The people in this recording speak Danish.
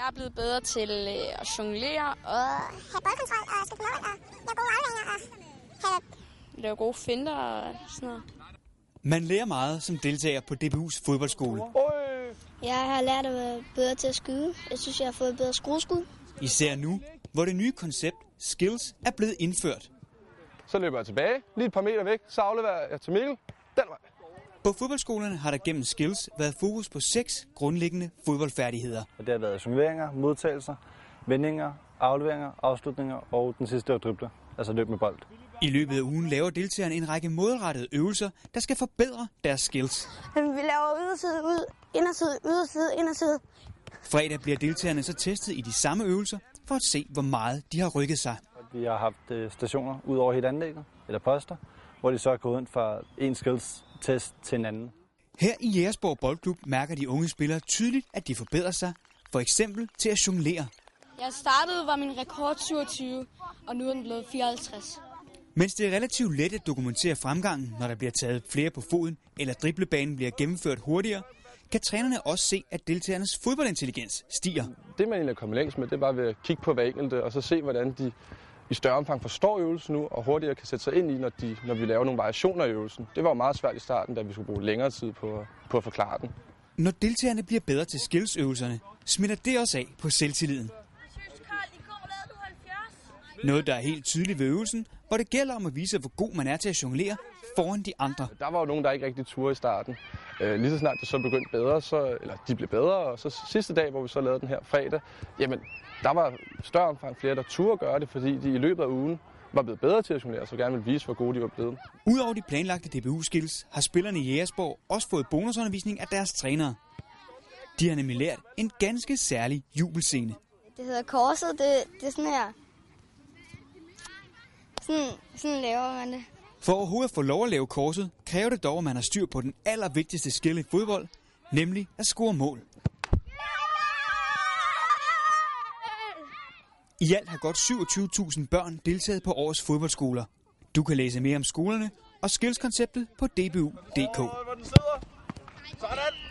Jeg er blevet bedre til øh, at jonglere og have boldkontrol og skifte mål og lave gode afleveringer og have lave gode finder og sådan noget. Man lærer meget som deltager på DBU's fodboldskole. Jeg har lært at være bedre til at skyde. Jeg synes, jeg har fået bedre skrueskud. Især nu, hvor det nye koncept Skills er blevet indført. Så løber jeg tilbage, lige et par meter væk, så afleverer jeg til Mikkel. Den vej. På fodboldskolerne har der gennem Skills været fokus på seks grundlæggende fodboldfærdigheder. Det har været jongleringer, modtagelser, vendinger, afleveringer, afslutninger og den sidste var dribler, altså løb med bold. I løbet af ugen laver deltagerne en række målrettede øvelser, der skal forbedre deres skills. Vi laver yderside ud, inderside, yderside, inderside. Fredag bliver deltagerne så testet i de samme øvelser, for at se, hvor meget de har rykket sig. Vi har haft øh, stationer ud over hele anlægget, eller poster, hvor de så er gået ind fra en skills test til en anden. Her i Jægersborg Boldklub mærker de unge spillere tydeligt, at de forbedrer sig, for eksempel til at jonglere. Jeg startede, var min rekord 27, og nu er den blevet 54. Mens det er relativt let at dokumentere fremgangen, når der bliver taget flere på foden, eller driblebanen bliver gennemført hurtigere, kan trænerne også se, at deltagernes fodboldintelligens stiger. Det man egentlig er kommet længst med, det er bare ved at kigge på hver enkelte, og så se, hvordan de i større omfang forstår øvelsen nu, og hurtigere kan sætte sig ind i, når, de, når vi laver nogle variationer i øvelsen. Det var jo meget svært i starten, da vi skulle bruge længere tid på, på at forklare den. Når deltagerne bliver bedre til skillsøvelserne, smitter det også af på selvtilliden. Noget, der er helt tydeligt ved øvelsen, hvor det gælder om at vise, hvor god man er til at jonglere foran de andre. Der var jo nogen, der ikke rigtig turde i starten. Øh, lige så snart det så begyndte bedre, så, eller de blev bedre, og så sidste dag, hvor vi så lavede den her fredag, jamen, der var større omfang flere, der turde gøre det, fordi de i løbet af ugen var blevet bedre til at jonglere, så gerne ville vise, hvor gode de var blevet. Udover de planlagte DBU-skills, har spillerne i Jægersborg også fået bonusundervisning af deres trænere. De har nemlig lært en ganske særlig jubelscene. Det hedder korset. Det, det er sådan her. Sådan, sådan laver man det. For overhovedet at få lov at lave korset, kræver det dog, at man har styr på den allervigtigste skill i fodbold, nemlig at score mål. I alt har godt 27.000 børn deltaget på årets fodboldskoler. Du kan læse mere om skolerne og skillskonceptet på dbu.dk. Sådan!